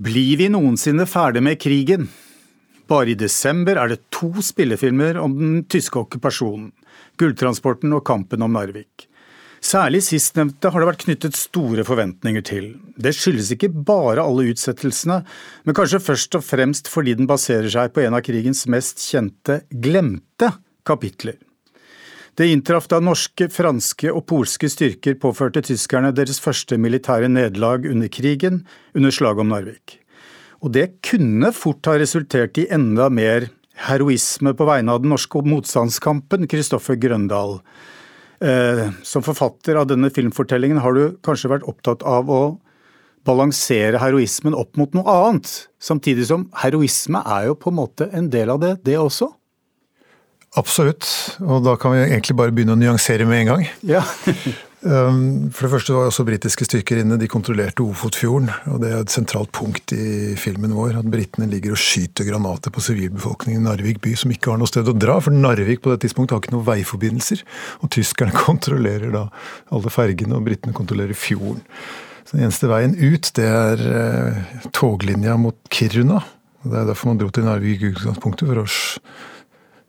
Blir vi noensinne ferdig med krigen? Bare i desember er det to spillefilmer om den tyske okkupasjonen, gulltransporten og kampen om Narvik. Særlig sistnevnte har det vært knyttet store forventninger til. Det skyldes ikke bare alle utsettelsene, men kanskje først og fremst fordi den baserer seg på en av krigens mest kjente glemte kapitler. Det inntraff da norske, franske og polske styrker påførte tyskerne deres første militære nederlag under krigen, under slaget om Narvik. Og det kunne fort ha resultert i enda mer heroisme på vegne av den norske motstandskampen, Kristoffer Grøndal. Eh, som forfatter av denne filmfortellingen har du kanskje vært opptatt av å balansere heroismen opp mot noe annet, samtidig som heroisme er jo på en måte en del av det, det også? Absolutt, og da kan vi egentlig bare begynne å nyansere med en gang. Ja. Um, for det første var også britiske styrker inne. De kontrollerte Ofotfjorden. og Det er et sentralt punkt i filmen vår. At britene ligger og skyter granater på sivilbefolkningen i Narvik by, som ikke har noe sted å dra. For Narvik på det tidspunktet har ikke noen veiforbindelser. Og tyskerne kontrollerer da alle fergene, og britene kontrollerer fjorden. Så Den eneste veien ut, det er eh, toglinja mot Kiruna. Det er derfor man dro til Narvik i utgangspunktet, for å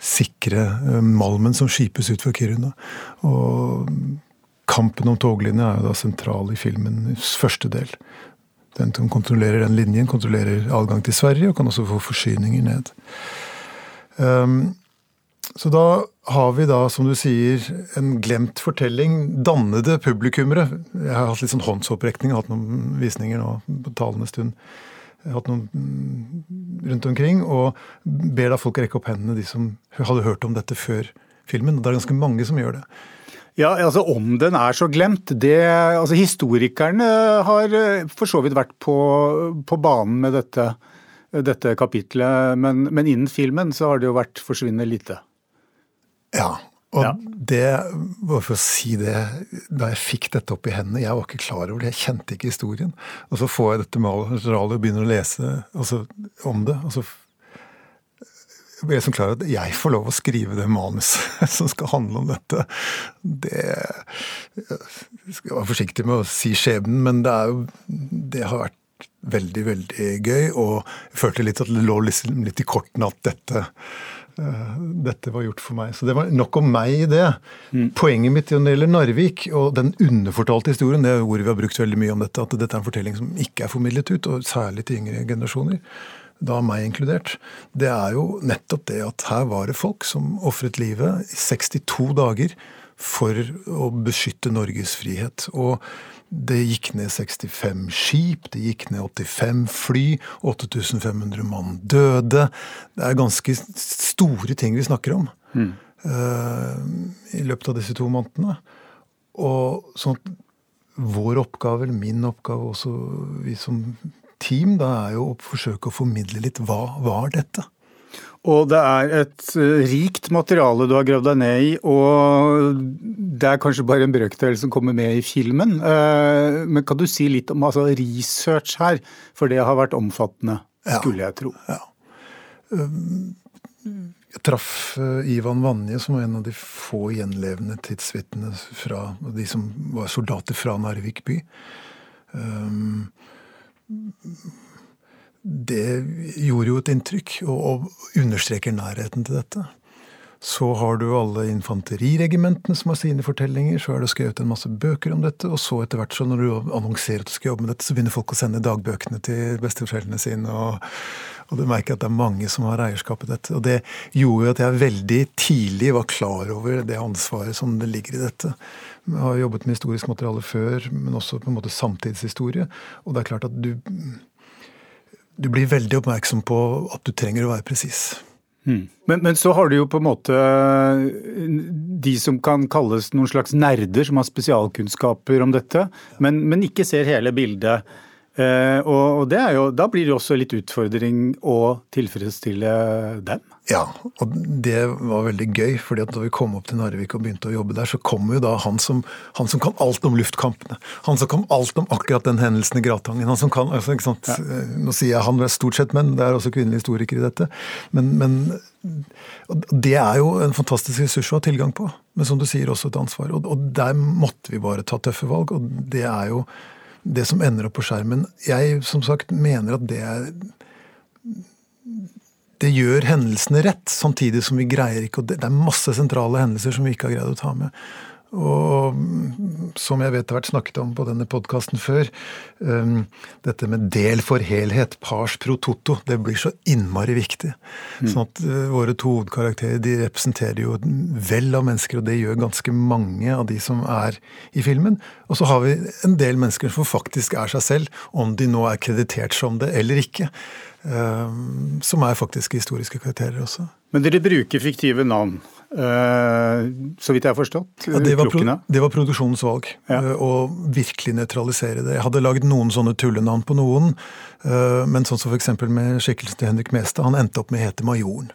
sikre eh, malmen som skipes ut fra Kiruna. Og kampen om toglinja er jo da sentral i filmens første del. Den som kontrollerer den linjen, kontrollerer adgang til Sverige og kan også få forsyninger ned. Um, så da har vi da, som du sier, en glemt fortelling. Dannede publikummere. Jeg har hatt litt sånn håndsopprekning, hatt noen visninger nå på talende stund. Hatt noen mm, rundt omkring, og ber da folk rekke opp hendene, de som hadde hørt om dette før filmen. Og det er ganske mange som gjør det. Ja, altså Om den er så glemt det, altså Historikerne har eh, for så vidt vært på, på banen med dette, dette kapitlet, men, men, innen filmen så har det jo vært forsvinnende lite. Ja, og ja. det, bare for å si det, da jeg fikk dette opp i hendene Jeg var ikke klar over det, jeg kjente ikke historien. Og så får jeg dette materialet og begynner å lese altså, om det. og så ble så klar at jeg får lov å skrive det manuset som skal handle om dette. Det Jeg skal være forsiktig med å si skjebnen, men det, jo, det har vært veldig, veldig gøy. Og jeg følte litt at det lå liksom litt i kortene at dette, dette var gjort for meg. Så det var nok om meg i det. Mm. Poenget mitt når det gjelder Narvik, og den underfortalte historien, det er ordet vi har brukt veldig mye om dette, at dette er en fortelling som ikke er formidlet ut, og særlig til yngre generasjoner da meg inkludert, det er jo nettopp det at her var det folk som ofret livet i 62 dager for å beskytte Norges frihet. Og det gikk ned 65 skip, det gikk ned 85 fly, 8500 mann døde. Det er ganske store ting vi snakker om mm. uh, i løpet av disse to månedene. Og sånn at vår oppgave, eller min oppgave, også vi som team da er jo å forsøke å formidle litt hva var dette? Og det er et eh, rikt materiale du har gravd deg ned i, og det er kanskje bare en brøkdel som kommer med i filmen. Eh, men kan du si litt om altså, research her, for det har vært omfattende, skulle jeg tro. Ja. Jeg traff eh, Ivan Vanje, som var en av de få gjenlevende tidsvitnene fra de som var soldater fra Narvik by. Um, det gjorde jo et inntrykk, og, understreker nærheten til dette. Så har du alle infanteriregimentene som har sine fortellinger. Så er det skrevet en masse bøker om dette. Og så etter hvert, så når du annonserer at du skal jobbe med dette, så begynner folk å sende dagbøkene til besteforeldrene sine. Og, og du merker at det er mange som har eierskap i dette. Og det gjorde jo at jeg veldig tidlig var klar over det ansvaret som det ligger i dette. Jeg har jobbet med historisk materiale før, men også på en måte samtidshistorie. Og det er klart at du, du blir veldig oppmerksom på at du trenger å være presis. Hmm. Men, men, så har du jo på en måte de som kan kalles noen slags nerder, som har spesialkunnskaper om dette, men, men ikke ser hele bildet. Eh, og det er jo, Da blir det også litt utfordring å tilfredsstille dem? Ja, og det var veldig gøy. fordi at da vi kom opp til Narvik og begynte å jobbe der, så kom jo da han som, han som kan alt om luftkampene. Han som kan alt om akkurat den hendelsen i Gratangen. Han som kan, altså, ikke sant? Ja. Eh, nå sier jeg han er stort sett menn, det er også kvinnelige historikere i dette. Men, men det er jo en fantastisk ressurs å ha tilgang på. Men som du sier, også et ansvar. Og, og der måtte vi bare ta tøffe valg. Og det er jo det som ender opp på skjermen. Jeg som sagt mener at det er det gjør hendelsene rett, samtidig som vi greier ikke Det er masse sentrale hendelser som vi ikke har greid å ta med. Og som jeg vet har vært snakket om på denne podkasten før, um, dette med del for helhet, pars pro toto, det blir så innmari viktig. Mm. Sånn at uh, våre to hovedkarakterer de representerer jo et vell av mennesker, og det gjør ganske mange av de som er i filmen. Og så har vi en del mennesker som faktisk er seg selv, om de nå er kreditert som det eller ikke. Um, som er faktisk historiske karakterer også. Men dere bruker fiktive navn. Eh, så vidt jeg har forstått. Ja, det, var det, var produksjonens valg. Ja. Eh, å virkelig nøytralisere det. Jeg hadde lagd noen sånne tullenavn på noen, eh, men sånn som f.eks. med skikkelsen til Henrik Mestad. Han endte opp med å hete Majoren.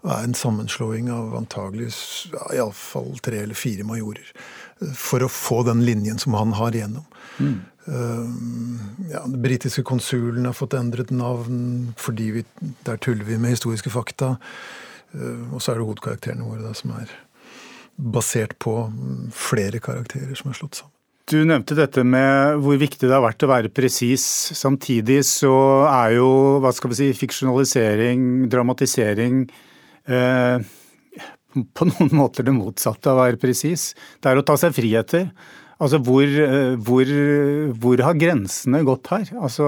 Det er en sammenslåing av antageligvis ja, iallfall tre eller fire majorer. For å få den linjen som han har igjennom. Mm. Ja, Den britiske konsulen har fått endret navn fordi vi, der tuller vi med historiske fakta. Eh, og så er det hovedkarakterene våre da, som er basert på mm, flere karakterer som er slått sammen. Du nevnte dette med hvor viktig det har vært å være presis. Samtidig så er jo hva skal vi si, fiksjonalisering, dramatisering eh, på noen måter det motsatte av å være presis. Det er å ta seg friheter. Altså hvor, eh, hvor, hvor, har grensene gått her? Altså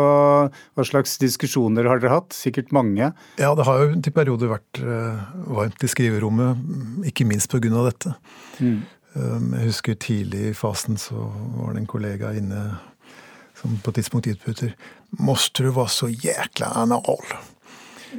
Hva slags diskusjoner har dere hatt? Sikkert mange. Ja, det har jo til perioder vært uh, varmt i skriverommet, ikke minst pga. dette. Mm. Um, jeg husker tidlig i fasen så var det en kollega inne som på et tidspunkt utbytter Måste du være så jækla anal?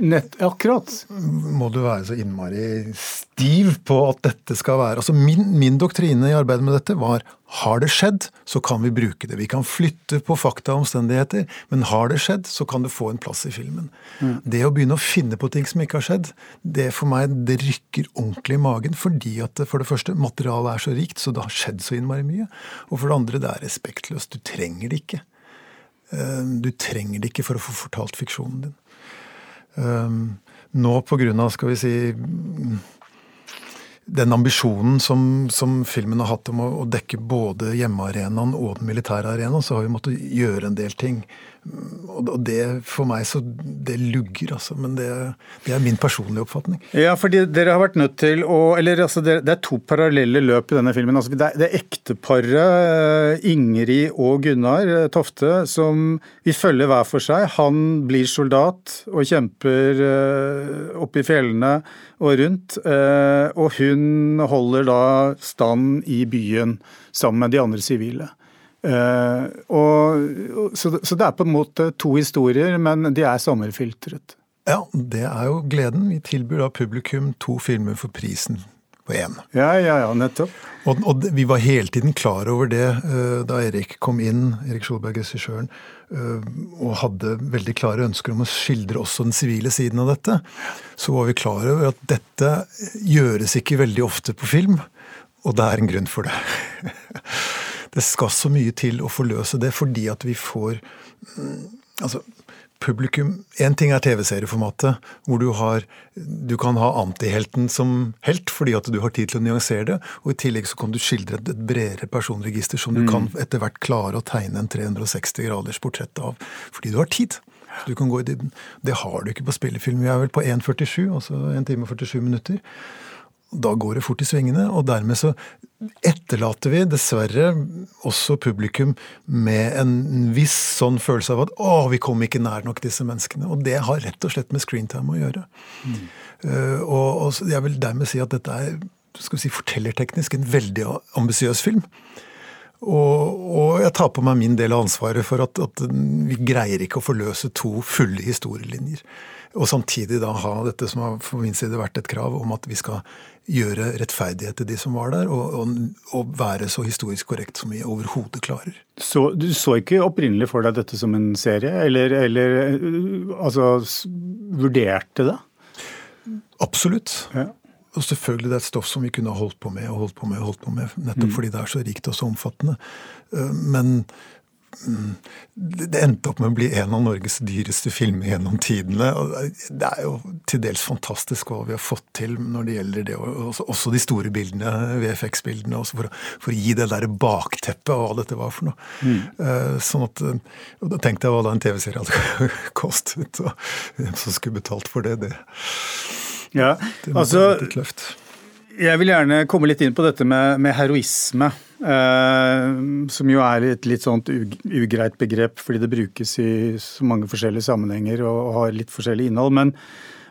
Nett, akkurat. Må du være så innmari stiv på at dette skal være Altså min, min, doktrine i arbeidet med dette var har det skjedd, så kan vi bruke det. Vi kan flytte på fakta og omstendigheter, men har det skjedd, så kan det få en plass i filmen. Mm. Det å begynne å finne på ting som ikke har skjedd, det for meg det rykker ordentlig i magen. Fordi at for det første, materialet er så rikt, så det har skjedd så innmari mye. Og for det andre, det er respektløst. Du trenger det ikke. Eh, du trenger det ikke for å få fortalt fiksjonen din. Ehm, nå av, skal vi si den ambisjonen som, som, filmen har hatt om å, å dekke både hjemmearenaen og den militære arenaen, så har vi måttet gjøre en del ting og det for meg så Det lugger, altså. Men det, det, er min personlige oppfatning. Ja, fordi dere har vært nødt til å Eller altså, det, er to parallelle løp i denne filmen. Altså, det, er, det ekteparet eh, Ingrid og Gunnar eh, Tofte som vi følger hver for seg. Han blir soldat og kjemper uh, oppe i fjellene og rundt. Og hun holder da stand i byen sammen med de andre sivile. Uh, og, så, så, det er på en måte to historier, men de er sommerfiltret. Ja, det er jo gleden. Vi tilbyr da publikum to filmer for prisen på én. Ja, ja, ja, nettopp. Og, og, vi var hele tiden klar over det uh, da Erik kom inn, Erik Solberg, regissøren, uh, og hadde veldig klare ønsker om å skildre også den sivile siden av dette. Så var vi klar over at dette gjøres ikke veldig ofte på film, og det er en grunn for det. det skal så mye til å forløse det, fordi at vi får mm, Altså, publikum Én ting er TV-serieformatet, hvor du, har, du kan ha antihelten som helt fordi at du har tid til å nyansere det, og i tillegg så kan du skildre et, bredere personregister som du mm. kan etter hvert klare å tegne en 360 graders portrett av, fordi du har tid. Så du kan gå i dybden. Det har du ikke på spillefilm. Vi er vel på 1,47, altså 1 time og 47 minutter. Da går det fort i svingene, og dermed så etterlater vi dessverre også publikum med en viss sånn følelse av at å, vi kom ikke nær nok disse menneskene. Og det har rett og slett med screentime å gjøre. Mm. Uh, og, og, jeg vil dermed si at dette er skal vi si, fortellerteknisk en veldig ambisiøs film. Og, og, jeg tar på meg min del av ansvaret for at, at vi greier ikke å forløse to fulle historielinjer. Og samtidig da ha dette som har for min side vært et krav om at vi skal gjøre rettferdighet til de som var der, og, og, og være så historisk korrekt som vi overhodet klarer. Så Du så ikke opprinnelig for deg dette som en serie, eller, eller altså vurderte det? Absolutt. Ja. Og selvfølgelig det er et stoff som vi kunne ha holdt på med og holdt på med, og holdt på med, nettopp mm. fordi det er så rikt og så omfattende. Eh, men det endte opp med å bli en av Norges dyreste filmer gjennom tidene. Det er jo til dels fantastisk hva vi har fått til når det gjelder det, også de store bildene, VFX-bildene, for, for, å gi det der bakteppet av hva dette var for noe. Mm. Eh, sånn at, og Da tenkte jeg hva da en TV-serie hadde kostet, og hvem som skulle betalt for det. Det, ja, det altså. Jeg vil gjerne komme litt inn på dette med, med heroisme. Eh, som jo er et litt sånt ugreit begrep fordi det brukes i så mange forskjellige sammenhenger og, har litt forskjellig innhold. Men,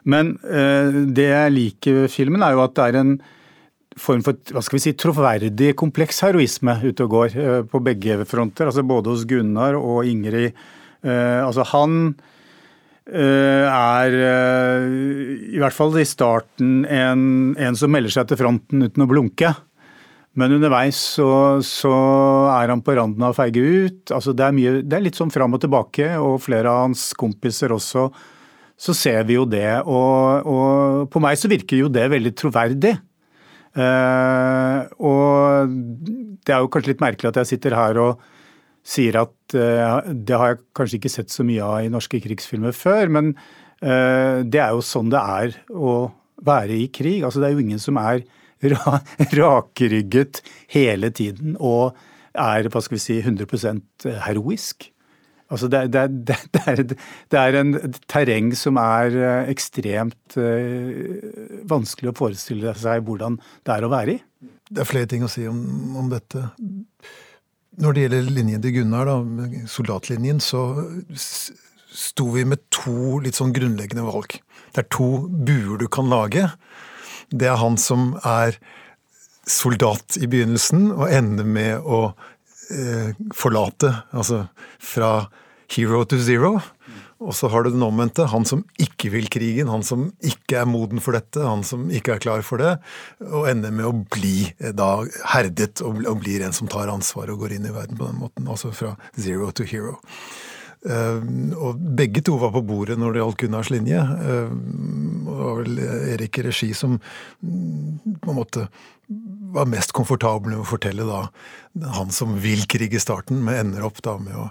men eh, det jeg liker ved filmen, er jo at det er en form for hva skal vi si, troverdig kompleks heroisme ute og går eh, på begge fronter. altså Både hos Gunnar og Ingrid. Altså han er i hvert fall i starten en, en, som melder seg til fronten uten å blunke. Men underveis så, så er han på randen av å feige ut. Altså det, er mye, det er litt sånn fram og tilbake, og flere av hans kompiser også. Så ser vi jo det. Og, og på meg så virker jo det veldig troverdig. Uh, og det er jo kanskje litt merkelig at jeg sitter her og sier at uh, det har jeg kanskje ikke sett så mye av i norske krigsfilmer før, men uh, det er jo sånn det er å være i krig. Altså det er jo ingen som er ra rakrygget hele tiden og er hva skal vi si, 100% heroisk. Altså det, det, det, er, det, er, en terreng som er eh, ekstremt uh, vanskelig å forestille seg hvordan det er å være i. Det er flere ting å si om, om dette. Når det gjelder linjen til Gunnar, da, soldatlinjen, så sto vi med to litt sånn grunnleggende valg. Det er to buer du kan lage. Det er han som er soldat i begynnelsen og ender med å eh, forlate, altså fra hero to zero. Og så har du den omvendte. Han som ikke vil krigen, han som ikke er moden for dette, han som ikke er klar for det, og ender med å bli eh, da herdet og, blir en som tar ansvar og går inn i verden på den måten. Altså fra zero to hero. Uh, og begge to var på bordet når det gjaldt Gunnars linje. Uh, det var vel Erik i regi som mm, på en måte var mest komfortabel med å fortelle da han som vil krig i starten, men ender opp da med å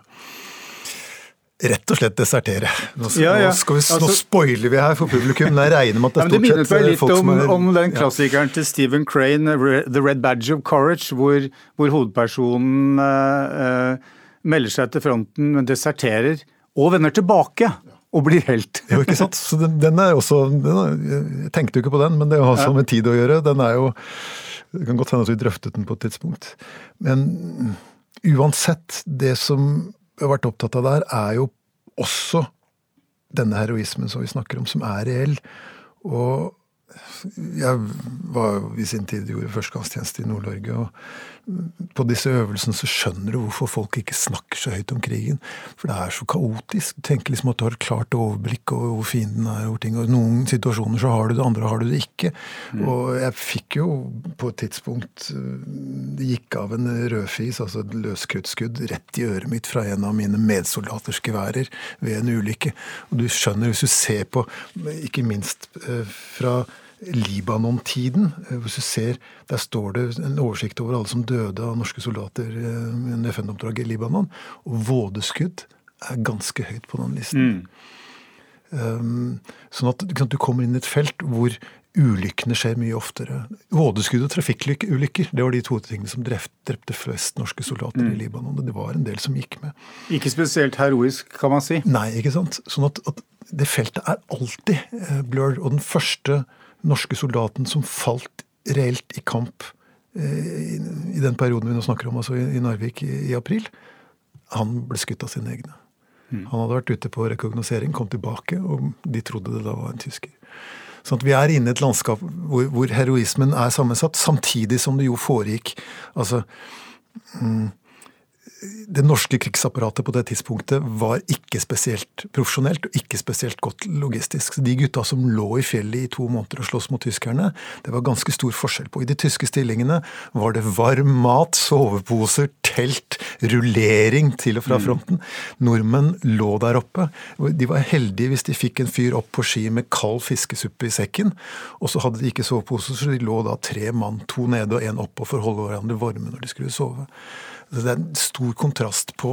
rett og slett desertere. Nå, ja, ja. nå, vi, altså, nå, spoiler vi her for publikum. Jeg regner med at det stort sett er folk om, som er om den klassikeren ja. til Stephen Crane, 'The Red Badge of Courage', hvor, hvor hovedpersonen uh, melder seg til fronten, men deserterer og vender tilbake. Og blir helt. jo, ikke sant. Så den, den er også den er, Jeg tenkte jo ikke på den, men det har også med tid å gjøre. Den er jo Det kan godt hende at vi drøftet den på et tidspunkt. Men uansett, det som har vært opptatt av der, er jo også denne heroismen som vi snakker om, som er reell. Og jeg var jo i sin tid gjorde førstegangstjeneste i Nord-Norge. og På disse øvelsene så skjønner du hvorfor folk ikke snakker så høyt om krigen. For det er så kaotisk. Du tenker liksom at du har et klart overblikk over hvor fienden er. over ting, og noen situasjoner så har du det, andre har du det ikke. Mm. Og jeg fikk jo på et tidspunkt Det gikk av en rødfis, altså et løskruttskudd, rett i øret mitt fra en av mine medsoldaters geværer ved en ulykke. Og du skjønner, hvis du ser på, ikke minst eh, fra Libanon-tiden. Eh, hvis du ser, Der står det en oversikt over alle som døde av norske soldater eh, under FN-oppdraget i Libanon. Og vådeskudd er ganske høyt på den listen. Mm. Um, sånn at du kommer inn i et felt hvor ulykkene skjer mye oftere. Vådeskudd og trafikkulykker det var de to tingene som drepte flest norske soldater mm. i Libanon. og Det var en del som gikk med. Ikke spesielt heroisk, kan man si? Nei, ikke sant. Sånn at, at det feltet er alltid uh, blurred. Og den første norske soldaten som falt reelt i kamp eh, i den perioden vi nå snakker om, altså i Narvik i april, han ble skutt av sine egne. Mm. Han hadde vært ute på rekognosering, kom tilbake, og de trodde det da var en tysker. Sånn at Vi er inne i et landskap hvor, hvor heroismen er sammensatt, samtidig som det jo foregikk altså mm, det norske krigsapparatet på det tidspunktet var ikke spesielt profesjonelt og ikke spesielt godt logistisk. Så De gutta som lå i fjellet i to måneder og sloss mot tyskerne, det var ganske stor forskjell på. I de tyske stillingene var det varm mat, soveposer, telt, rullering til og fra mm. fronten. Nordmenn lå der oppe. De var heldige hvis de fikk en fyr opp på ski med kald fiskesuppe i sekken, og så hadde de ikke soveposer, så de lå da tre mann, to nede og én oppe, for å holde hverandre varme når de skulle sove. Det er en stor kontrast på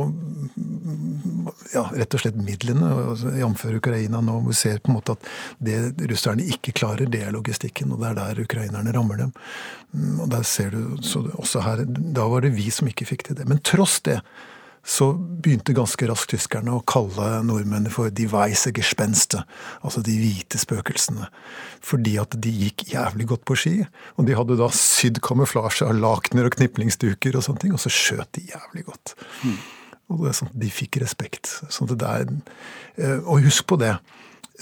ja, rett og slett midlene, jf. Ukraina nå. Vi ser på en måte at det russerne ikke klarer, det er logistikken, og det er der ukrainerne rammer dem. Mm, og der ser du, så også her, Da var det vi som ikke fikk til det. Men tross det så begynte ganske raskt tyskerne å kalle nordmennene for de weise gespenste, altså de hvite spøkelsene. Fordi at de gikk jævlig godt på ski. Og de hadde da sydd kamuflasje av lakener og kniplingsduker og sånne ting, og så skjøt de jævlig godt. Mm. Og det er sånn, at De fikk respekt. Sånn det der, eh, og husk på det.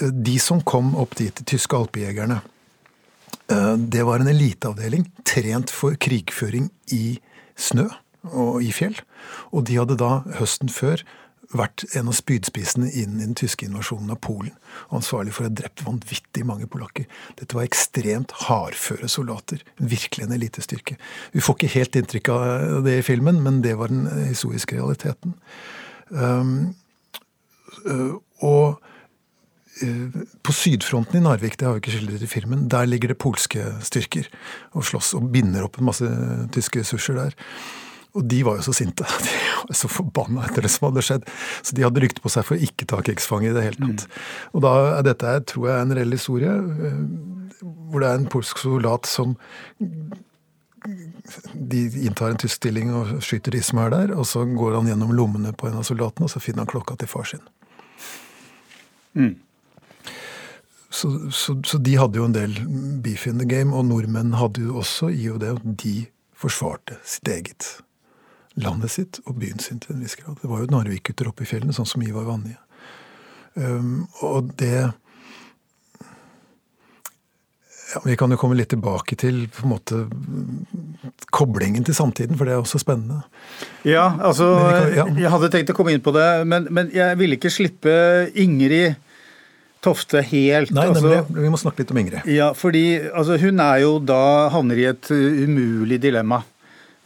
Eh, de som kom opp dit, de tyske alpejegerne, eh, det var en eliteavdeling trent for krigføring i snø og i fjell. Og de hadde da høsten før vært en av spydspissene i den tyske invasjonen av Polen. Og ansvarlig for å ha drept vanvittig mange polakker. Dette var ekstremt hardføre soldater. Virkelig en elitestyrke. Vi får ikke helt inntrykk av det i filmen, men det var den historiske realiteten. Um, og på sydfronten i Narvik, det har vi ikke skildret i filmen, der ligger det polske styrker og slåss og binder opp en masse tyske ressurser der. Og de var jo så sinte. De var så forbanna etter det som hadde skjedd. Så de hadde rykte på seg for å ikke ta krigsfanger i det hele tatt. Mm. Og da er dette tror jeg, en reell historie, eh, hvor det er en polsk soldat som de inntar en tysk stilling og skyter de som er der, og så går han gjennom lommene på en av soldatene, og så finner han klokka til far sin. Mm. Så, så, så, de hadde jo en del beef in the game, og nordmenn hadde jo også i og det og de forsvarte sitt eget landet sitt og byen sin til en viss grad. Det var jo narvikgutter oppe i fjellene, sånn som Ivar Vanje. Um, og det ja, Vi kan jo komme litt tilbake til på en måte koblingen til samtiden, for det er også spennende. Ja, altså kan, ja. Jeg hadde tenkt å komme inn på det, men, men jeg ville ikke slippe Ingrid Tofte helt. Nei, altså, nemlig. Vi må snakke litt om Ingrid. Ja, fordi altså, hun er jo da havner i et umulig dilemma.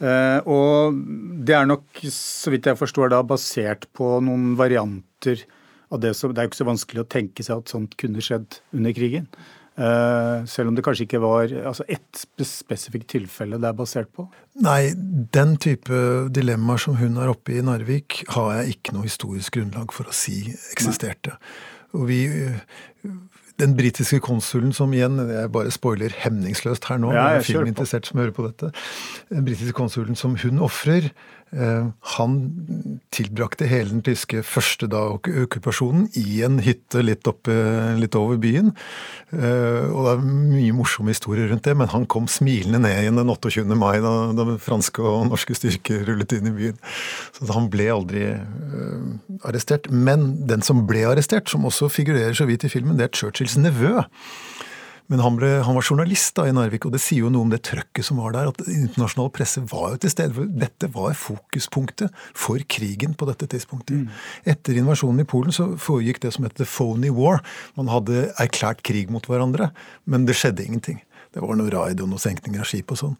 Eh, og det er nok, så vidt jeg forstår, da basert på noen varianter av det som Det er jo ikke så vanskelig å tenke seg at sånt kunne skjedd under krigen. Uh, selv om det kanskje ikke var altså ett spesifikt tilfelle det er basert på? Nei, den type dilemmaer som hun er oppe i i Narvik, har jeg ikke noe historisk grunnlag for å si eksisterte. Nei. Og vi, den britiske konsulen som igjen Jeg bare spoiler hemningsløst her nå, ja, jeg er filminteressert som hører på dette. Den britiske konsulen som hun ofrer, Eh, han tilbrakte hele den tyske første da okkupasjonen i en hytte litt, oppe, litt over byen. Eh, og det er mye morsomme historier rundt det, men han kom smilende ned igjen den 28. mai da, da franske og norske styrker rullet inn i byen. Så han ble aldri uh, arrestert. Men den som ble arrestert, som også figurerer så vidt i filmen, det er Churchills nevø. Men han, ble, han, var journalist da i Narvik, og det sier jo noe om det trøkket som var der. At internasjonal presse var jo til stede. Dette var fokuspunktet for krigen på dette tidspunktet. Mm. Etter invasjonen i Polen så foregikk det som het the phony war. Man hadde erklært krig mot hverandre, men det skjedde ingenting. Det var noe raid og noe senkning av skip og sånn.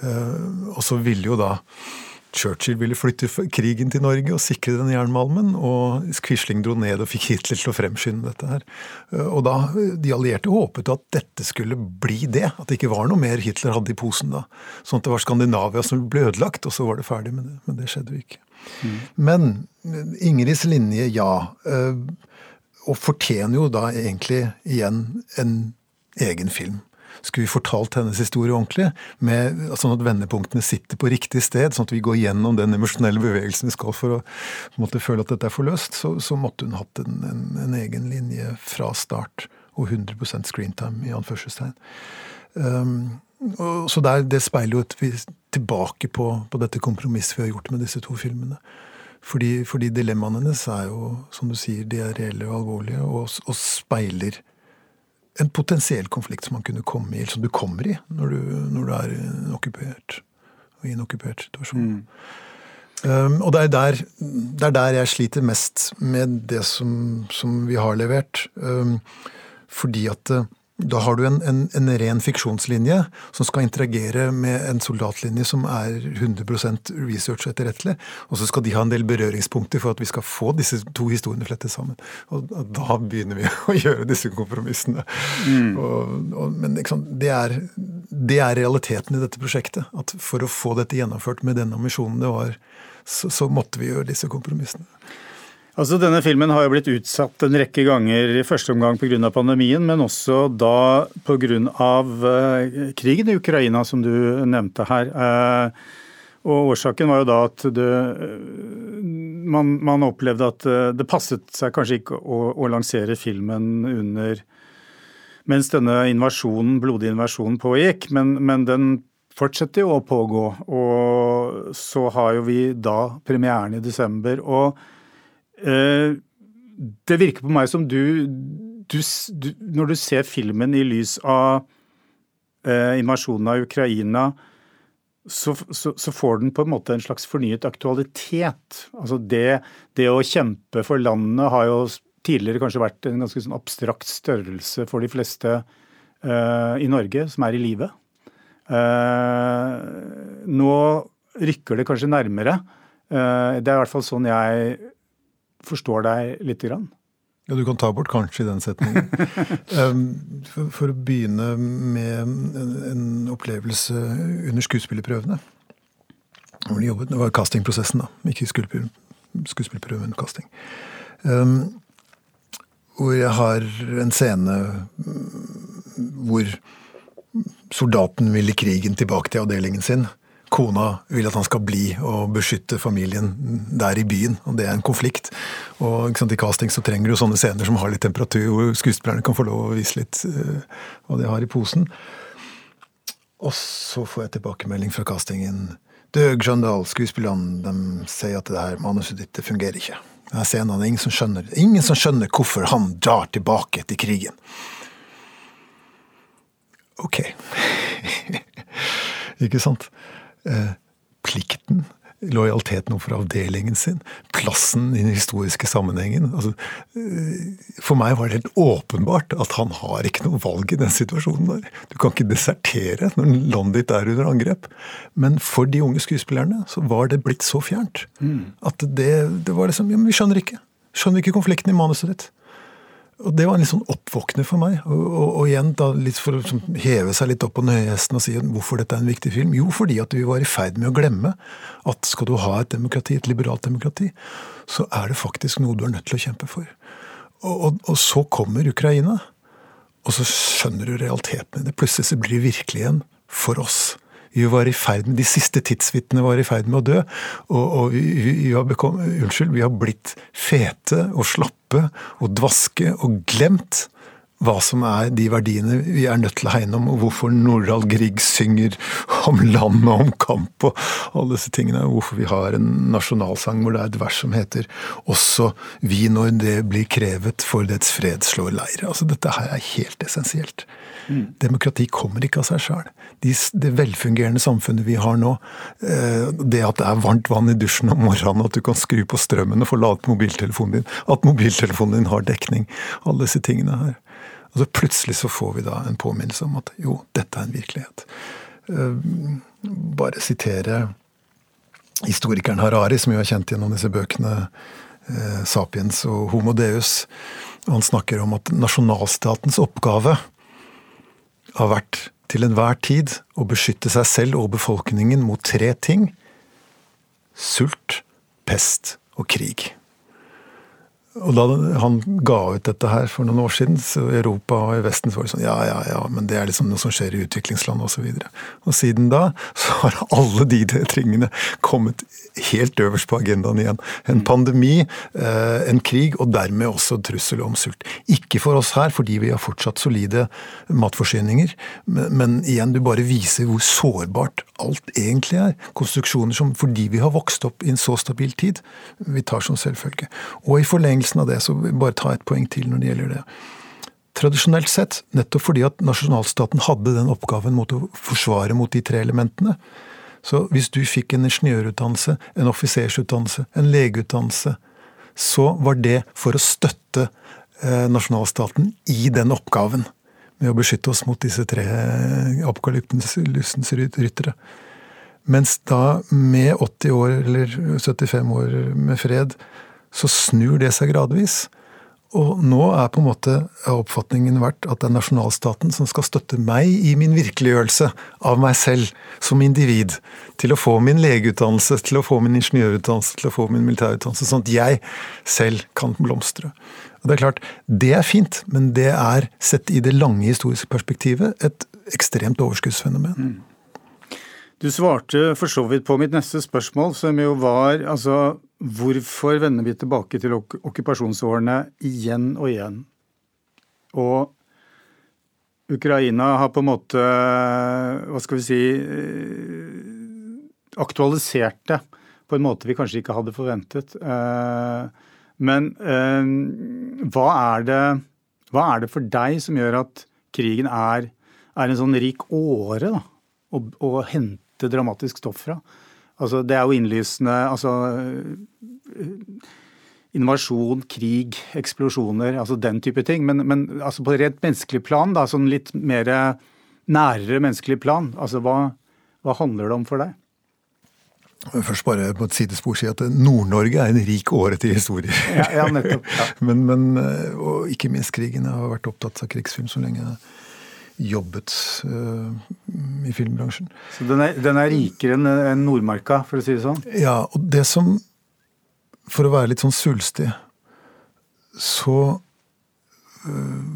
Uh, og så ville jo da Churchill ville flytte krigen til Norge og sikre den jernmalmen, og Quisling dro ned og fikk Hitler til å fremskynde dette her. Eh, og da, De allierte håpet at dette skulle bli det, at det ikke var noe mer Hitler hadde i posen da. Sånn at det var Skandinavia som ble ødelagt, og så var det ferdig med det. Men det skjedde jo ikke. Mm. Men eh, Ingrids linje, ja. Eh, og fortjener jo da egentlig igjen en egen film skulle vi fortalt hennes historie ordentlig, med, sånn at vendepunktene sitter på riktig sted, sånn at vi går gjennom den emosjonelle bevegelsen vi skal for å måtte føle at dette er forløst, så, så måtte hun hatt en, en, en, egen linje fra start. Og 100% screentime, i anførselstegn. Um, og, så der, det speiler jo vi tilbake på, på dette kompromisset vi har gjort med disse to filmene. Fordi, fordi dilemmaene hennes er jo, som du sier, de er reelle og alvorlige, og, og speiler en potensiell konflikt som man kunne komme i, eller som du kommer i når du, når du er okkupert, i en okkupert situasjon. Mm. Um, og det er, der, det er, der, jeg sliter mest med det som, som vi har levert. Um, fordi at Da har du en, en, en, ren fiksjonslinje som skal interagere med en soldatlinje som er 100 research etterrettelig. Og så skal de ha en del berøringspunkter for at vi skal få disse to historiene flettet sammen. Og, og da begynner vi å gjøre disse kompromissene. Mm. Og, og, men liksom, det, er, det, er, realiteten i dette prosjektet. At for å få dette gjennomført med den ambisjonen det var, så, så måtte vi gjøre disse kompromissene. Altså, Denne filmen har jo blitt utsatt en rekke ganger, i første omgang pga. pandemien, men også da pga. Uh, krigen i Ukraina, som du nevnte her. Uh, og Årsaken var jo da at det, man, man, opplevde at det passet seg kanskje ikke å, å, lansere filmen under mens denne invasjonen, blodige invasjonen pågikk, men, men den fortsetter jo å pågå. Og så har jo vi da premieren i desember. og Eh, det virker på meg som du, du, du Når du ser filmen i lys av eh, invasjonen av Ukraina, så, så, så, får den på en måte en slags fornyet aktualitet. Altså det, det å kjempe for landet har jo tidligere kanskje vært en ganske sånn abstrakt størrelse for de fleste eh, i Norge som er i live. Eh, nå rykker det kanskje nærmere. Eh, det er i hvert fall sånn jeg forstår deg lite grann. Ja, du kan ta bort 'kanskje' i den setningen. for, for, å begynne med en, en opplevelse under skuespillerprøvene. Hvor de jobbet, Det var castingprosessen, da. Ikke skuespillerprøven, casting. Um, hvor jeg har en scene hvor soldaten vil i krigen tilbake til avdelingen sin kona vil at han skal bli og beskytte familien der i byen. og Det er en konflikt. Og sant, I casting så trenger du sånne scener som har litt temperatur, hvor skuespillerne kan få lov å vise litt uh, hva de har i posen. Og så får jeg tilbakemelding fra castingen. Døg Jøndal, skuespillerne, de sier at det her manuset ditt fungerer ikke. Denne scenen, det er ingen som skjønner Ingen som skjønner hvorfor han drar tilbake til krigen. Ok. ikke sant? Eh, plikten, lojaliteten overfor avdelingen sin, plassen i den historiske sammenhengen. Altså, eh, for meg var det helt åpenbart at han har ikke noe valg i den situasjonen der. Du kan ikke desertere når landet ditt er under angrep. Men for de unge skuespillerne så var det blitt så fjernt mm. at det, det var liksom ja, men Vi skjønner ikke. Skjønner ikke konflikten i manuset ditt. Og Det var en litt sånn oppvåkner for meg. Og, og, og igjen da, litt for å liksom, heve seg litt opp på nøyehesten og si hvorfor dette er en viktig film. Jo, fordi at vi var i ferd med å glemme at skal du ha et demokrati, et liberalt demokrati, så er det faktisk noe du er nødt til å kjempe for. Og, og så kommer Ukraina, og så skjønner du realiteten i det. Plutselig så blir det virkelig igjen for oss. Vi var i ferd med, De siste tidsvitnene var i ferd med å dø. Og, og vi, vi, har bekom, unnskyld, vi har blitt fete og slappe og dvaske og glemt hva som er de verdiene vi er nødt til å hegne om, og hvorfor Nordahl Grieg synger om land og om kamp og alle disse tingene. og Hvorfor vi har en nasjonalsang hvor det er et vers som heter 'Også vi når det blir krevet for dets fred slår leir'. Altså Dette her er helt essensielt. Demokrati kommer ikke av seg sjøl. Det velfungerende samfunnet vi har nå, eh, det at det er varmt vann i dusjen om morgenen, at du kan skru på strømmen og få ladet mobiltelefonen din, at mobiltelefonen din har dekning, alle disse tingene her. Og så plutselig så får vi da en påminnelse om at jo, dette er en virkelighet. Eh, bare sitere historikeren Harari, som jo er kjent gjennom disse bøkene eh, Sapiens og Homo Deus. Han snakker om at nasjonalstatens oppgave har vært til enhver tid å beskytte seg selv og befolkningen mot tre ting sult, pest og krig. Og da han ga ut dette her for noen år siden, så i Europa og i Vesten så var det sånn ja, ja, ja, men det er liksom noe som skjer i utviklingsland osv. Og, så og siden da så har alle de tingene kommet helt øverst på agendaen igjen. En pandemi, eh, en krig og dermed også trussel om sult. Ikke for oss her, fordi vi har fortsatt solide matforsyninger, men, igjen, du bare viser hvor sårbart alt egentlig er. Konstruksjoner som fordi vi har vokst opp i en så stabil tid, vi tar som selvfølge. Og i forlengelse forlengelsen av det, så vil bare ta et poeng til når det gjelder det. Tradisjonelt sett, nettopp fordi at nasjonalstaten hadde den oppgaven mot å forsvare mot de tre elementene. Så hvis du fikk en ingeniørutdannelse, en offisersutdannelse, en legeutdannelse, så var det for å støtte eh, nasjonalstaten i den oppgaven. med å beskytte oss mot disse tre apokalyptens ryttere. Mens da, med 80 år eller 75 år med fred, så snur det seg gradvis. Og nå er på en måte oppfatningen vært at det er nasjonalstaten som skal støtte meg i min virkeliggjørelse av meg selv som individ. Til å få min legeutdannelse, til å få min ingeniørutdannelse, til å få min militærutdannelse. Sånn at jeg selv kan blomstre. Og Det er klart, det er fint, men det er, sett i det lange historiske perspektivet, et ekstremt overskuddsfenomen. Mm. Du svarte for så vidt på mitt neste spørsmål, som jo var altså hvorfor vender vi tilbake til ok okkupasjonsårene igjen og igjen? Og Ukraina har på en måte, hva skal vi si, eh, aktualisert det på en måte vi kanskje ikke hadde forventet. Eh, men eh, hva er det, hva er det for deg som gjør at krigen er, er en sånn rik åre da, å, å hente dramatisk stoff fra. Altså, det er jo innlysende altså, Invasjon, krig, eksplosjoner, altså den type ting. Men, men altså på rent menneskelig plan, da, sånn litt mer nærere menneskelig plan, altså hva, hva handler det om for deg? Først bare på et sidespor si at Nord-Norge er en rik åre til historie. Ja, ja nettopp. Ja. men, men, og ikke minst krigen. Jeg har vært opptatt av krigsfilm så lenge jobbet uh, i filmbransjen. Så den er, den er rikere enn Nordmarka, for å si det sånn? Ja, og det som For å være litt sånn svulstig, så uh,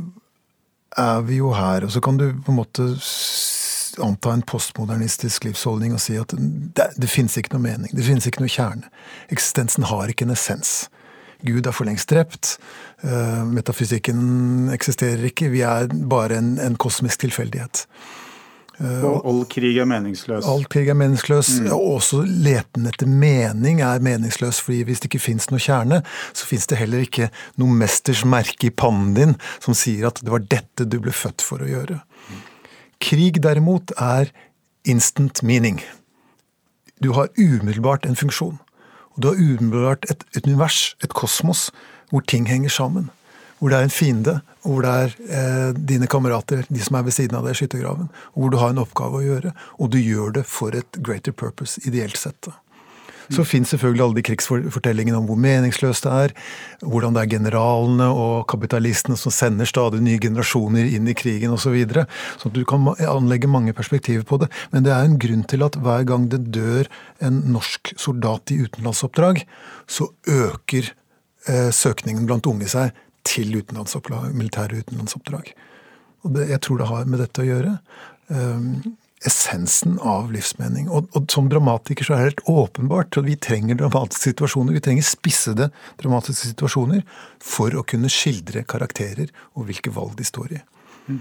er vi jo her. Og så kan du på en måte anta en postmodernistisk livsholdning og si at det, det finnes ikke noe mening, det finnes ikke noe kjerne. Eksistensen har ikke en essens. Gud er for lengst drept. Uh, metafysikken eksisterer ikke. Vi er bare en, en kosmisk tilfeldighet. Uh, og all krig er meningsløs. All krig er meningsløs. Mm. Og også leten etter mening er meningsløs. fordi hvis det ikke fins noe kjerne, så fins det heller ikke noe mesters merke i pannen din som sier at det var dette du ble født for å gjøre. Krig derimot er instant meaning. Du har umiddelbart en funksjon. Du har umiddelbart et, univers, et kosmos, hvor ting henger sammen. Hvor det er en fiende, og hvor det er eh, dine kamerater, de som er ved siden av deg i skyttergraven. Hvor du har en oppgave å gjøre, og du gjør det for et greater purpose, ideelt sett. Så fins selvfølgelig alle de krigsfortellingene om hvor meningsløst det er. Hvordan det er generalene og kapitalistene som sender stadig nye generasjoner inn i krigen osv. Så videre. så du kan anlegge mange perspektiver på det. Men det er en grunn til at hver gang det dør en norsk soldat i utenlandsoppdrag, så øker eh, søkningen blant unge seg til utenlandsoppdrag, militære utenlandsoppdrag. Og det, jeg tror det har med dette å gjøre. Um, essensen av livsmening. Og, og, som dramatiker så er det helt åpenbart at vi trenger dramatiske situasjoner. Vi trenger spissede dramatiske situasjoner for å kunne skildre karakterer og hvilke valg de står i. Mm.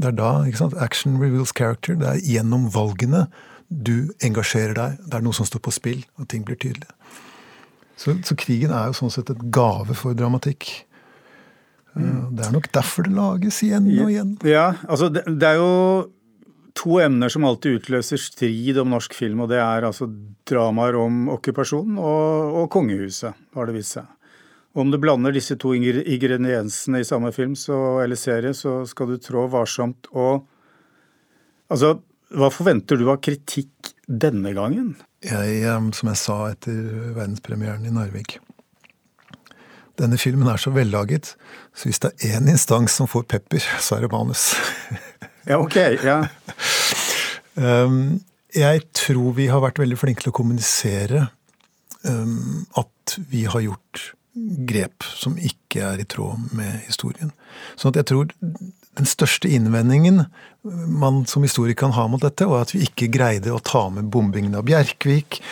Det er da ikke sant, action reveals character. Det er gjennom valgene du engasjerer deg. Det er noe som står på spill, og ting blir tydelige. Så, så krigen er jo sånn sett et gave for dramatikk. Mm. Det er nok derfor det lages igjen og igjen. Ja, altså det, det er jo to emner som alltid utløser strid om norsk film, og det er altså dramaer om okkupasjonen og, og kongehuset, har det vist seg. Om du blander disse to ingrediensene i samme film så, eller serie, så skal du trå varsomt. Og altså, hva forventer du av kritikk denne gangen? Jeg, som jeg sa etter verdenspremieren i Narvik Denne filmen er så vellaget, så hvis det er én instans som får pepper, så er det manus. Ja, ok. Ja. um, jeg tror vi har vært veldig flinke til å kommunisere um, at vi har gjort grep som ikke er i tråd med historien. Sånn at jeg tror den største innvendingen man som historiker kan ha mot dette, var at vi ikke greide å ta med bombingen av Bjerkvik,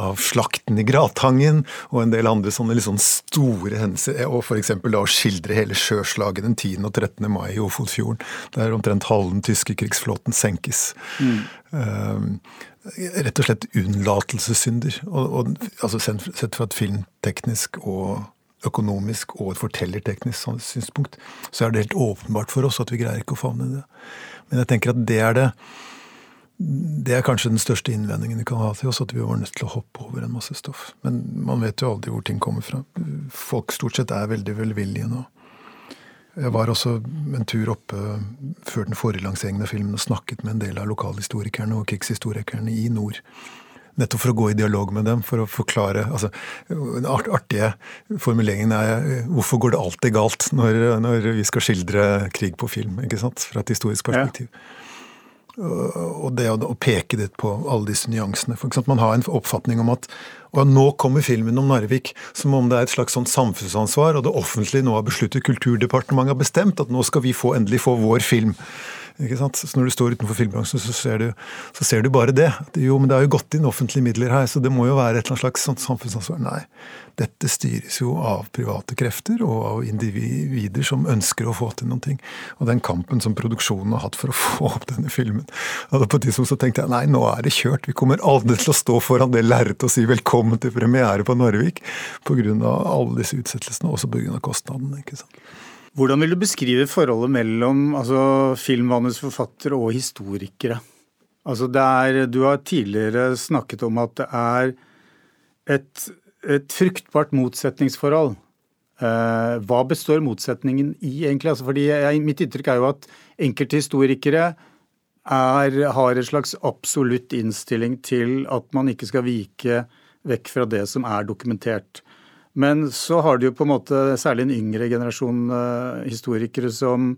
av slakten i Gratangen og en del andre sånne sånn store hendelser. Og f.eks. da å skildre hele sjøslaget den 10. og 13. mai i Ofotfjorden, der omtrent halve den tyske krigsflåten senkes. Mm. Uh, rett og slett unnlatelsessynder. Og, og, altså Sett fra et filmteknisk og økonomisk og et fortellerteknisk synspunkt, så er det helt åpenbart for oss at vi greier ikke å favne det. Men jeg tenker at det er det det er kanskje den største innvendingen vi kan ha til oss, at vi var nødt til å hoppe over en masse stoff. Men man vet jo aldri hvor ting kommer fra. Folk stort sett er veldig velvillige nå. Jeg var også en tur oppe før den forrige lanseringen av filmen og snakket med en del av lokalhistorikerne og krigshistorikerne i nord. Nettopp for å gå i dialog med dem, for å forklare altså, Den artige formuleringen er 'Hvorfor går det alltid galt når, når vi skal skildre krig på film?' ikke sant? Fra et historisk perspektiv. Ja. Og det å peke litt på alle disse nyansene. For eksempel, man har en oppfatning om at og nå kommer filmen om Narvik som om det er et slags sånn samfunnsansvar, og det offentlige nå har besluttet, Kulturdepartementet har bestemt at nå skal vi få, endelig få vår film. Så Når du står utenfor filmbransjen, så ser, du, så ser du bare det. Jo, men det har jo gått inn offentlige midler her, så det må jo være et eller annet slags samfunnsansvar. Nei. Dette styres jo av private krefter og av individer som ønsker å få til noen ting. Og den kampen som produksjonen har hatt for å få opp denne filmen og På tidspunkt så tenkte jeg nei, nå er det kjørt. Vi kommer aldri til å stå foran det lerretet og si velkommen til premiere på Narvik pga. alle disse utsettelsene, også pga. kostnadene. ikke sant? Hvordan vil du beskrive forholdet mellom altså, filmmanusforfattere og historikere? Altså er, du har tidligere snakket om at det er et, et fruktbart motsetningsforhold. Eh, hva består motsetningen i, egentlig? Altså, fordi jeg, Mitt inntrykk er jo at enkelte historikere er, har en slags absolutt innstilling til at man ikke skal vike vekk fra det som er dokumentert. Men så har du jo på en måte særlig en yngre generasjon uh, historikere som,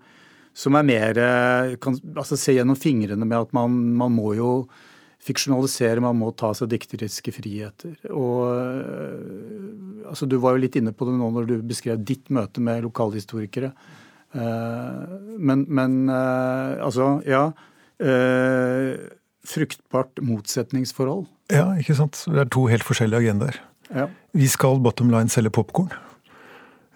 som, er mer kan altså se gjennom fingrene med at man, man, må jo fiksjonalisere, man må ta seg dikteriske friheter. Og uh, altså Du var jo litt inne på det nå når du beskrev ditt møte med lokalhistorikere. Uh, men, men altså, ja. fruktbart motsetningsforhold. Ja, ikke sant. Det er to helt forskjellige agendaer. Ja. Vi skal bottom line selge popkorn.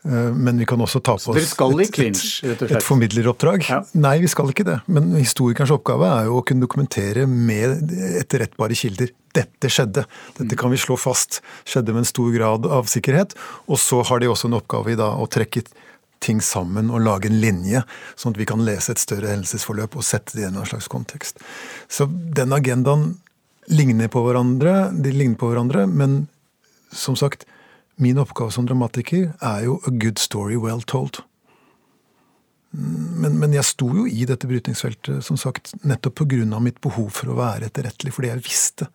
Eh, men vi kan også ta på oss et, et, et, formidleroppdrag. Ja. Nei, vi skal ikke det. Men historikerens oppgave er jo å kunne dokumentere med etterrettbare kilder. Dette skjedde. Dette kan vi slå fast skjedde med en stor grad av sikkerhet. Og så har de også en oppgave i da å trekke ting sammen og lage en linje, sånn at vi kan lese et større hendelsesforløp og sette det i en slags kontekst. Så den agendaen ligner på hverandre, de ligner på hverandre, men som sagt, min oppgave som dramatiker er jo a good story well told. Men, men jeg sto jo i dette brytningsfeltet som sagt, nettopp pga. mitt behov for å være etterrettelig, fordi jeg visste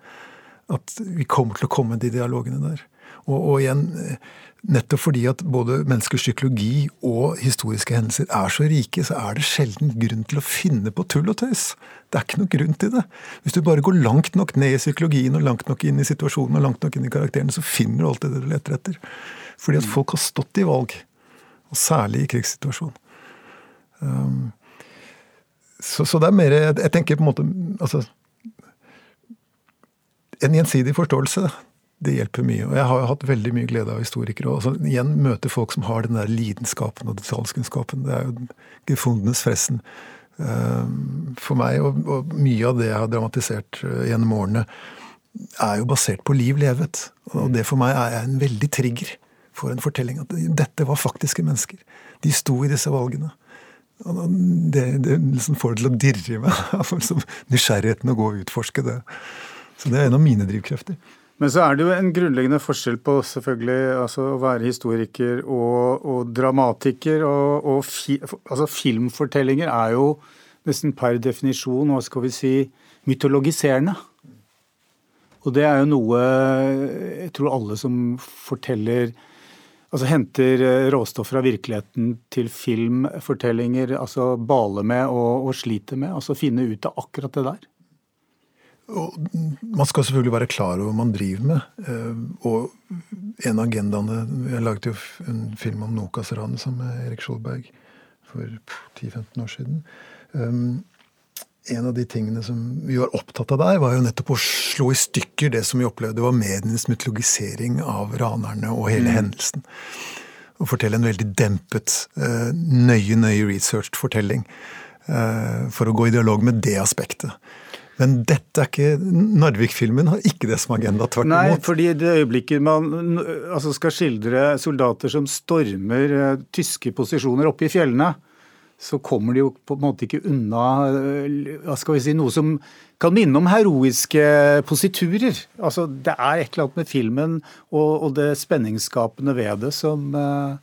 at vi kommer til å komme de dialogene der. Og, og igjen, Nettopp fordi at både menneskers psykologi og historiske hendelser er så rike, så er det sjelden grunn til å finne på tull og tøys. Det er ikke noe grunn til det. Hvis du bare går langt nok ned i psykologien og langt nok inn i situasjonen og langt nok inn i karakterene, så finner du alltid det du leter etter. Fordi at folk har stått i valg. Og særlig i krigssituasjon. Um, så, så, det er mer Jeg tenker på en måte altså, En gjensidig forståelse det hjelper mye. Og jeg har jo hatt veldig mye glede av historikere. Og altså, igjen møte folk som har den der lidenskapen og detaljkunnskapen. Det er jo gefundenes fressen eh, for meg. Og, mye av det jeg har dramatisert eh, gjennom årene, er jo basert på liv levet. Og det for meg er en veldig trigger for en fortelling. At dette var faktiske mennesker. De sto i disse valgene. Det, det liksom får det til å dirre i meg. Nysgjerrigheten å gå og utforske det. Så det er en av mine drivkrefter. Men så er det jo en grunnleggende forskjell på selvfølgelig altså å være historiker og, og dramatiker. Og, og fi, altså filmfortellinger er jo nesten per definisjon, hva skal vi si, mytologiserende. Og det er jo noe jeg tror alle som forteller Altså henter råstoff fra virkeligheten til filmfortellinger, altså baler med og, og sliter med. Altså finne ut av akkurat det der. Og man skal selvfølgelig være klar over hva man driver med. Eh, og en av agendaene Jeg laget jo en film om Nokas-ranet sammen med Erik Skjoldberg for 10-15 år siden. Um, en av de tingene som vi var opptatt av der, var jo nettopp å slå i stykker det som vi opplevde var medienes mytologisering av ranerne og hele mm. hendelsen. Og fortelle en veldig dempet, eh, nøye, nøye researched fortelling. Eh, for å gå i dialog med det aspektet. Men dette er ikke Narvik-filmen har ikke det som agenda, tvert imot. Nei, fordi i det øyeblikket man altså skal skildre soldater som stormer uh, tyske posisjoner oppe i fjellene, så kommer de jo på en måte ikke unna uh, hva skal vi si, noe som kan minne om heroiske positurer. Altså, Det er et eller annet med filmen og, og det spenningsskapende ved det som uh,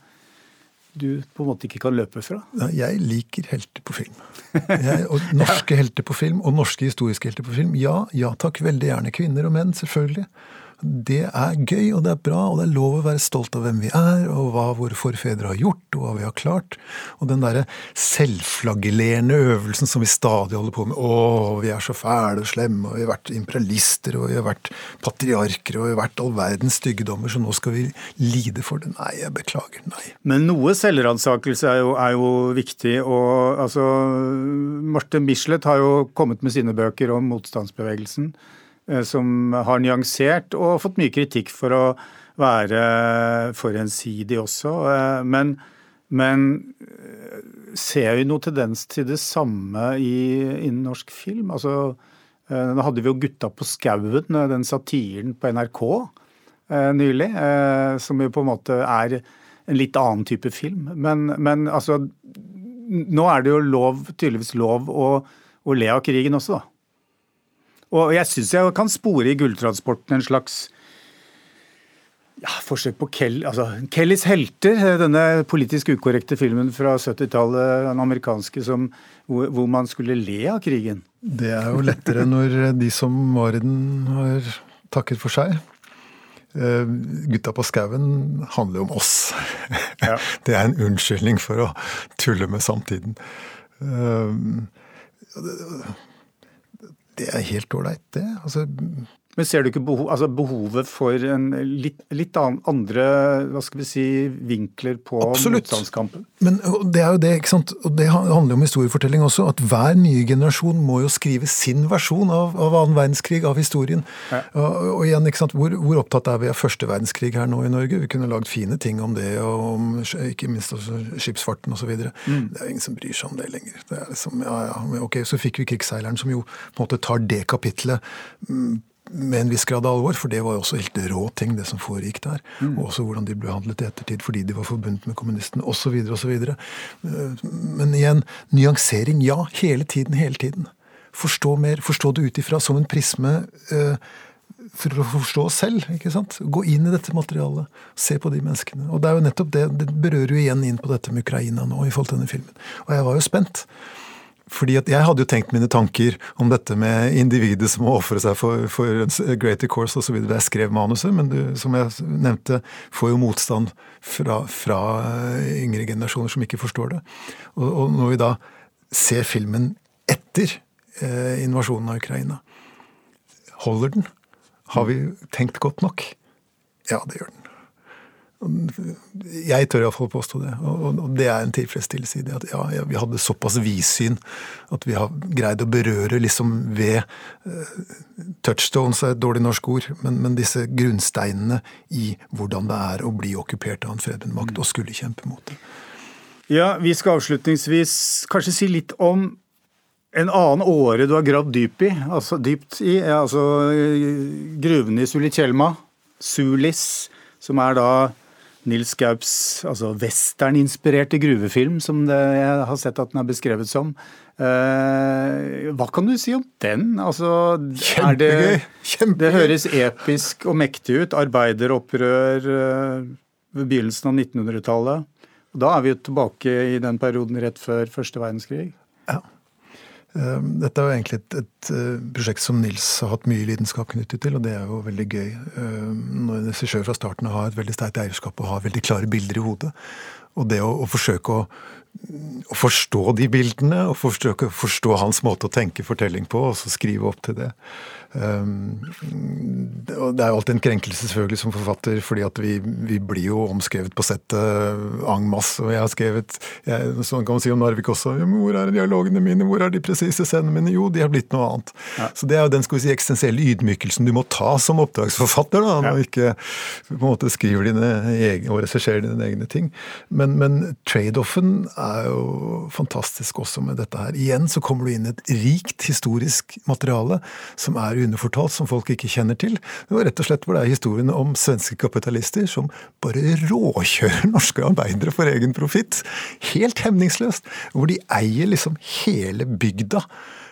du på en måte ikke kan løpe fra? Jeg liker helter på film. Jeg, norske helter på film, og norske historiske helter på film. Ja, ja takk. Veldig gjerne kvinner og menn, selvfølgelig. Det er gøy, og det er bra, og det er lov å være stolt av hvem vi er, og hva våre forfedre har gjort, og hva vi har klart. Og den derre selvflagellerende øvelsen som vi stadig holder på med. Å, vi er så fæle og slemme, og vi har vært imperialister, og vi har vært patriarker, og vi har vært all verdens styggedommer, så nå skal vi lide for det. Nei, jeg beklager. Nei. Men noe selvransakelse er, er, jo viktig, og altså Marte Michelet har jo kommet med sine bøker om motstandsbevegelsen. Eh, som har nyansert og fått mye kritikk for å være for ensidig også. Eh, men, men eh, ser vi noe tendens til det samme i, innen norsk film? Altså, nå hadde vi jo 'Gutta på skauen', den satiren på NRK nylig, som jo på en måte er en litt annen type film. Men, men altså Nå er det jo lov, tydeligvis lov å, å le av krigen også, da. Og jeg syns jeg kan spore i Gulltransporten en slags ja, forsøk på Kel, altså, Kellys helter, denne politisk ukorrekte filmen fra 70-tallet, den amerikanske, som, hvor, hvor, man skulle le av krigen. Det er jo lettere når de som var i den, har takket for seg. Uh, gutta på skauen handler jo om oss. Ja. Det er en unnskyldning for å tulle med samtiden. Uh, det er helt ålreit, det. Altså, men ser du ikke behov, altså behovet for en litt, litt andre hva skal vi si, vinkler på motstandskampen? Men det er jo det, ikke sant? og det handler om historiefortelling også. At hver nye generasjon må jo skrive sin versjon av, av annen verdenskrig, av historien. Ja. Og, og, igjen, ikke sant? Hvor, hvor, opptatt er vi av første verdenskrig her nå i Norge? Vi kunne lagd fine ting om det, og om ikke minst også skipsfarten osv. Mm. Det er jo ingen som bryr seg om det lenger. Det er liksom, ja, ja, ok, Så fikk vi krigsseileren, som jo på en måte tar det kapitlet mm, med en viss grad av alvor, for det var jo også helt rå ting, det som foregikk der. Mm. Og også hvordan de ble handlet i ettertid fordi de var forbundet med kommunistene, osv. osv. Eh, men igjen, nyansering, ja. Hele tiden, hele tiden. Forstå mer. Forstå det ut ifra som en prisme uh, for å forstå oss selv. ikke sant? Gå inn i dette materialet. Se på de menneskene. Og det er jo nettopp det, det berører jo igjen inn på dette med Ukraina nå i forhold til denne filmen. Og jeg var jo spent. Fordi Jeg hadde jo tenkt mine tanker om dette med individet som må ofre seg for, for greater course osv. da jeg skrev manuset, men du, som jeg nevnte, får jo motstand fra, fra yngre generasjoner som ikke forstår det. Og, og når vi da ser filmen etter eh, invasjonen av Ukraina, holder den? Har vi tenkt godt nok? Ja, det gjør den. Jeg tør iallfall påstå det. Og, det er en tilfredsstillelse i det. At ja, vi hadde såpass vidsyn at vi har greid å berøre liksom ved uh, Touchstones er et dårlig norsk ord, men, men, disse grunnsteinene i hvordan det er å bli okkupert av en fremmed og skulle kjempe mot det. Ja, vi skal avslutningsvis kanskje si litt om en annen åre du har gravd dyp i, altså dypt i, altså gruvene i Sulitjelma, Sulis, som er da Nils Gaups altså westerninspirerte gruvefilm, som det, jeg har sett at den er beskrevet som. Eh, hva kan du si om den? Altså, Kjempegøy! Kjempegøy! Det høres episk og mektig ut. Arbeideropprør eh, ved begynnelsen av 1900-tallet. Da er vi jo tilbake i den perioden rett før første verdenskrig. Ehm, dette er jo egentlig et, et, eh, prosjekt som Nils har hatt mye lidenskap knyttet til, og det er jo veldig gøy. Ehm, når en regissør fra starten har et veldig sterkt eierskap og har veldig klare bilder i hodet. Og det å, å forsøke å, å, forstå de bildene, og forsøke å forstå hans måte å tenke fortelling på, og så skrive opp til det. Um, det er jo alltid en krenkelse selvfølgelig som forfatter, fordi at vi, vi blir jo omskrevet på settet en masse. Og jeg har skrevet jeg, Sånn kan man si om Narvik også. Hvor er dialogene mine? Hvor er de presise scenene mine? Jo, de har blitt noe annet. Ja. Så det er jo den skal vi si, eksistensielle ydmykelsen du må ta som oppdragsforfatter, da, når du ikke på en måte skriver dine egne og regisserer dine egne ting. Men, men trade-offen er jo fantastisk også med dette her. Igjen så kommer du inn i et rikt historisk materiale som er underfortalt, som folk ikke kjenner til. Det var rett og slett hvor det er historiene om svenske kapitalister som bare råkjører norske arbeidere for egen profitt. Helt hemningsløst. Hvor de eier liksom hele bygda.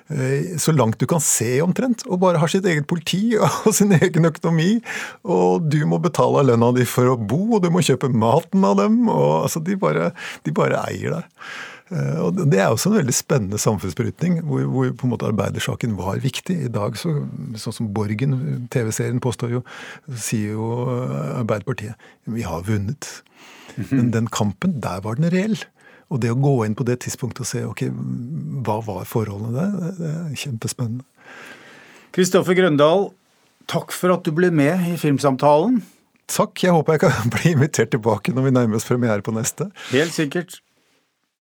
eh, så langt du kan se omtrent, og bare har sitt eget politi og sin egen økonomi. Og du må betale lønna di for å bo, og du må kjøpe maten av dem. og altså, De bare, de bare eier deg. Eh, og Det er også en veldig spennende samfunnsbrytning, hvor, hvor, på en måte arbeidersaken var viktig. I dag, så, sånn som Borgen, TV-serien, påstår jo, sier jo Arbeiderpartiet vi har vunnet. Men den kampen, der var den reell. Og det å gå inn på det tidspunktet og se ok, hva var forholdene der, det er kjempespennende. Kristoffer Grøndal, takk for at du ble med i Filmsamtalen. Takk. Jeg håper jeg kan bli invitert tilbake når vi nærmer oss premiere på neste. Helt sikkert.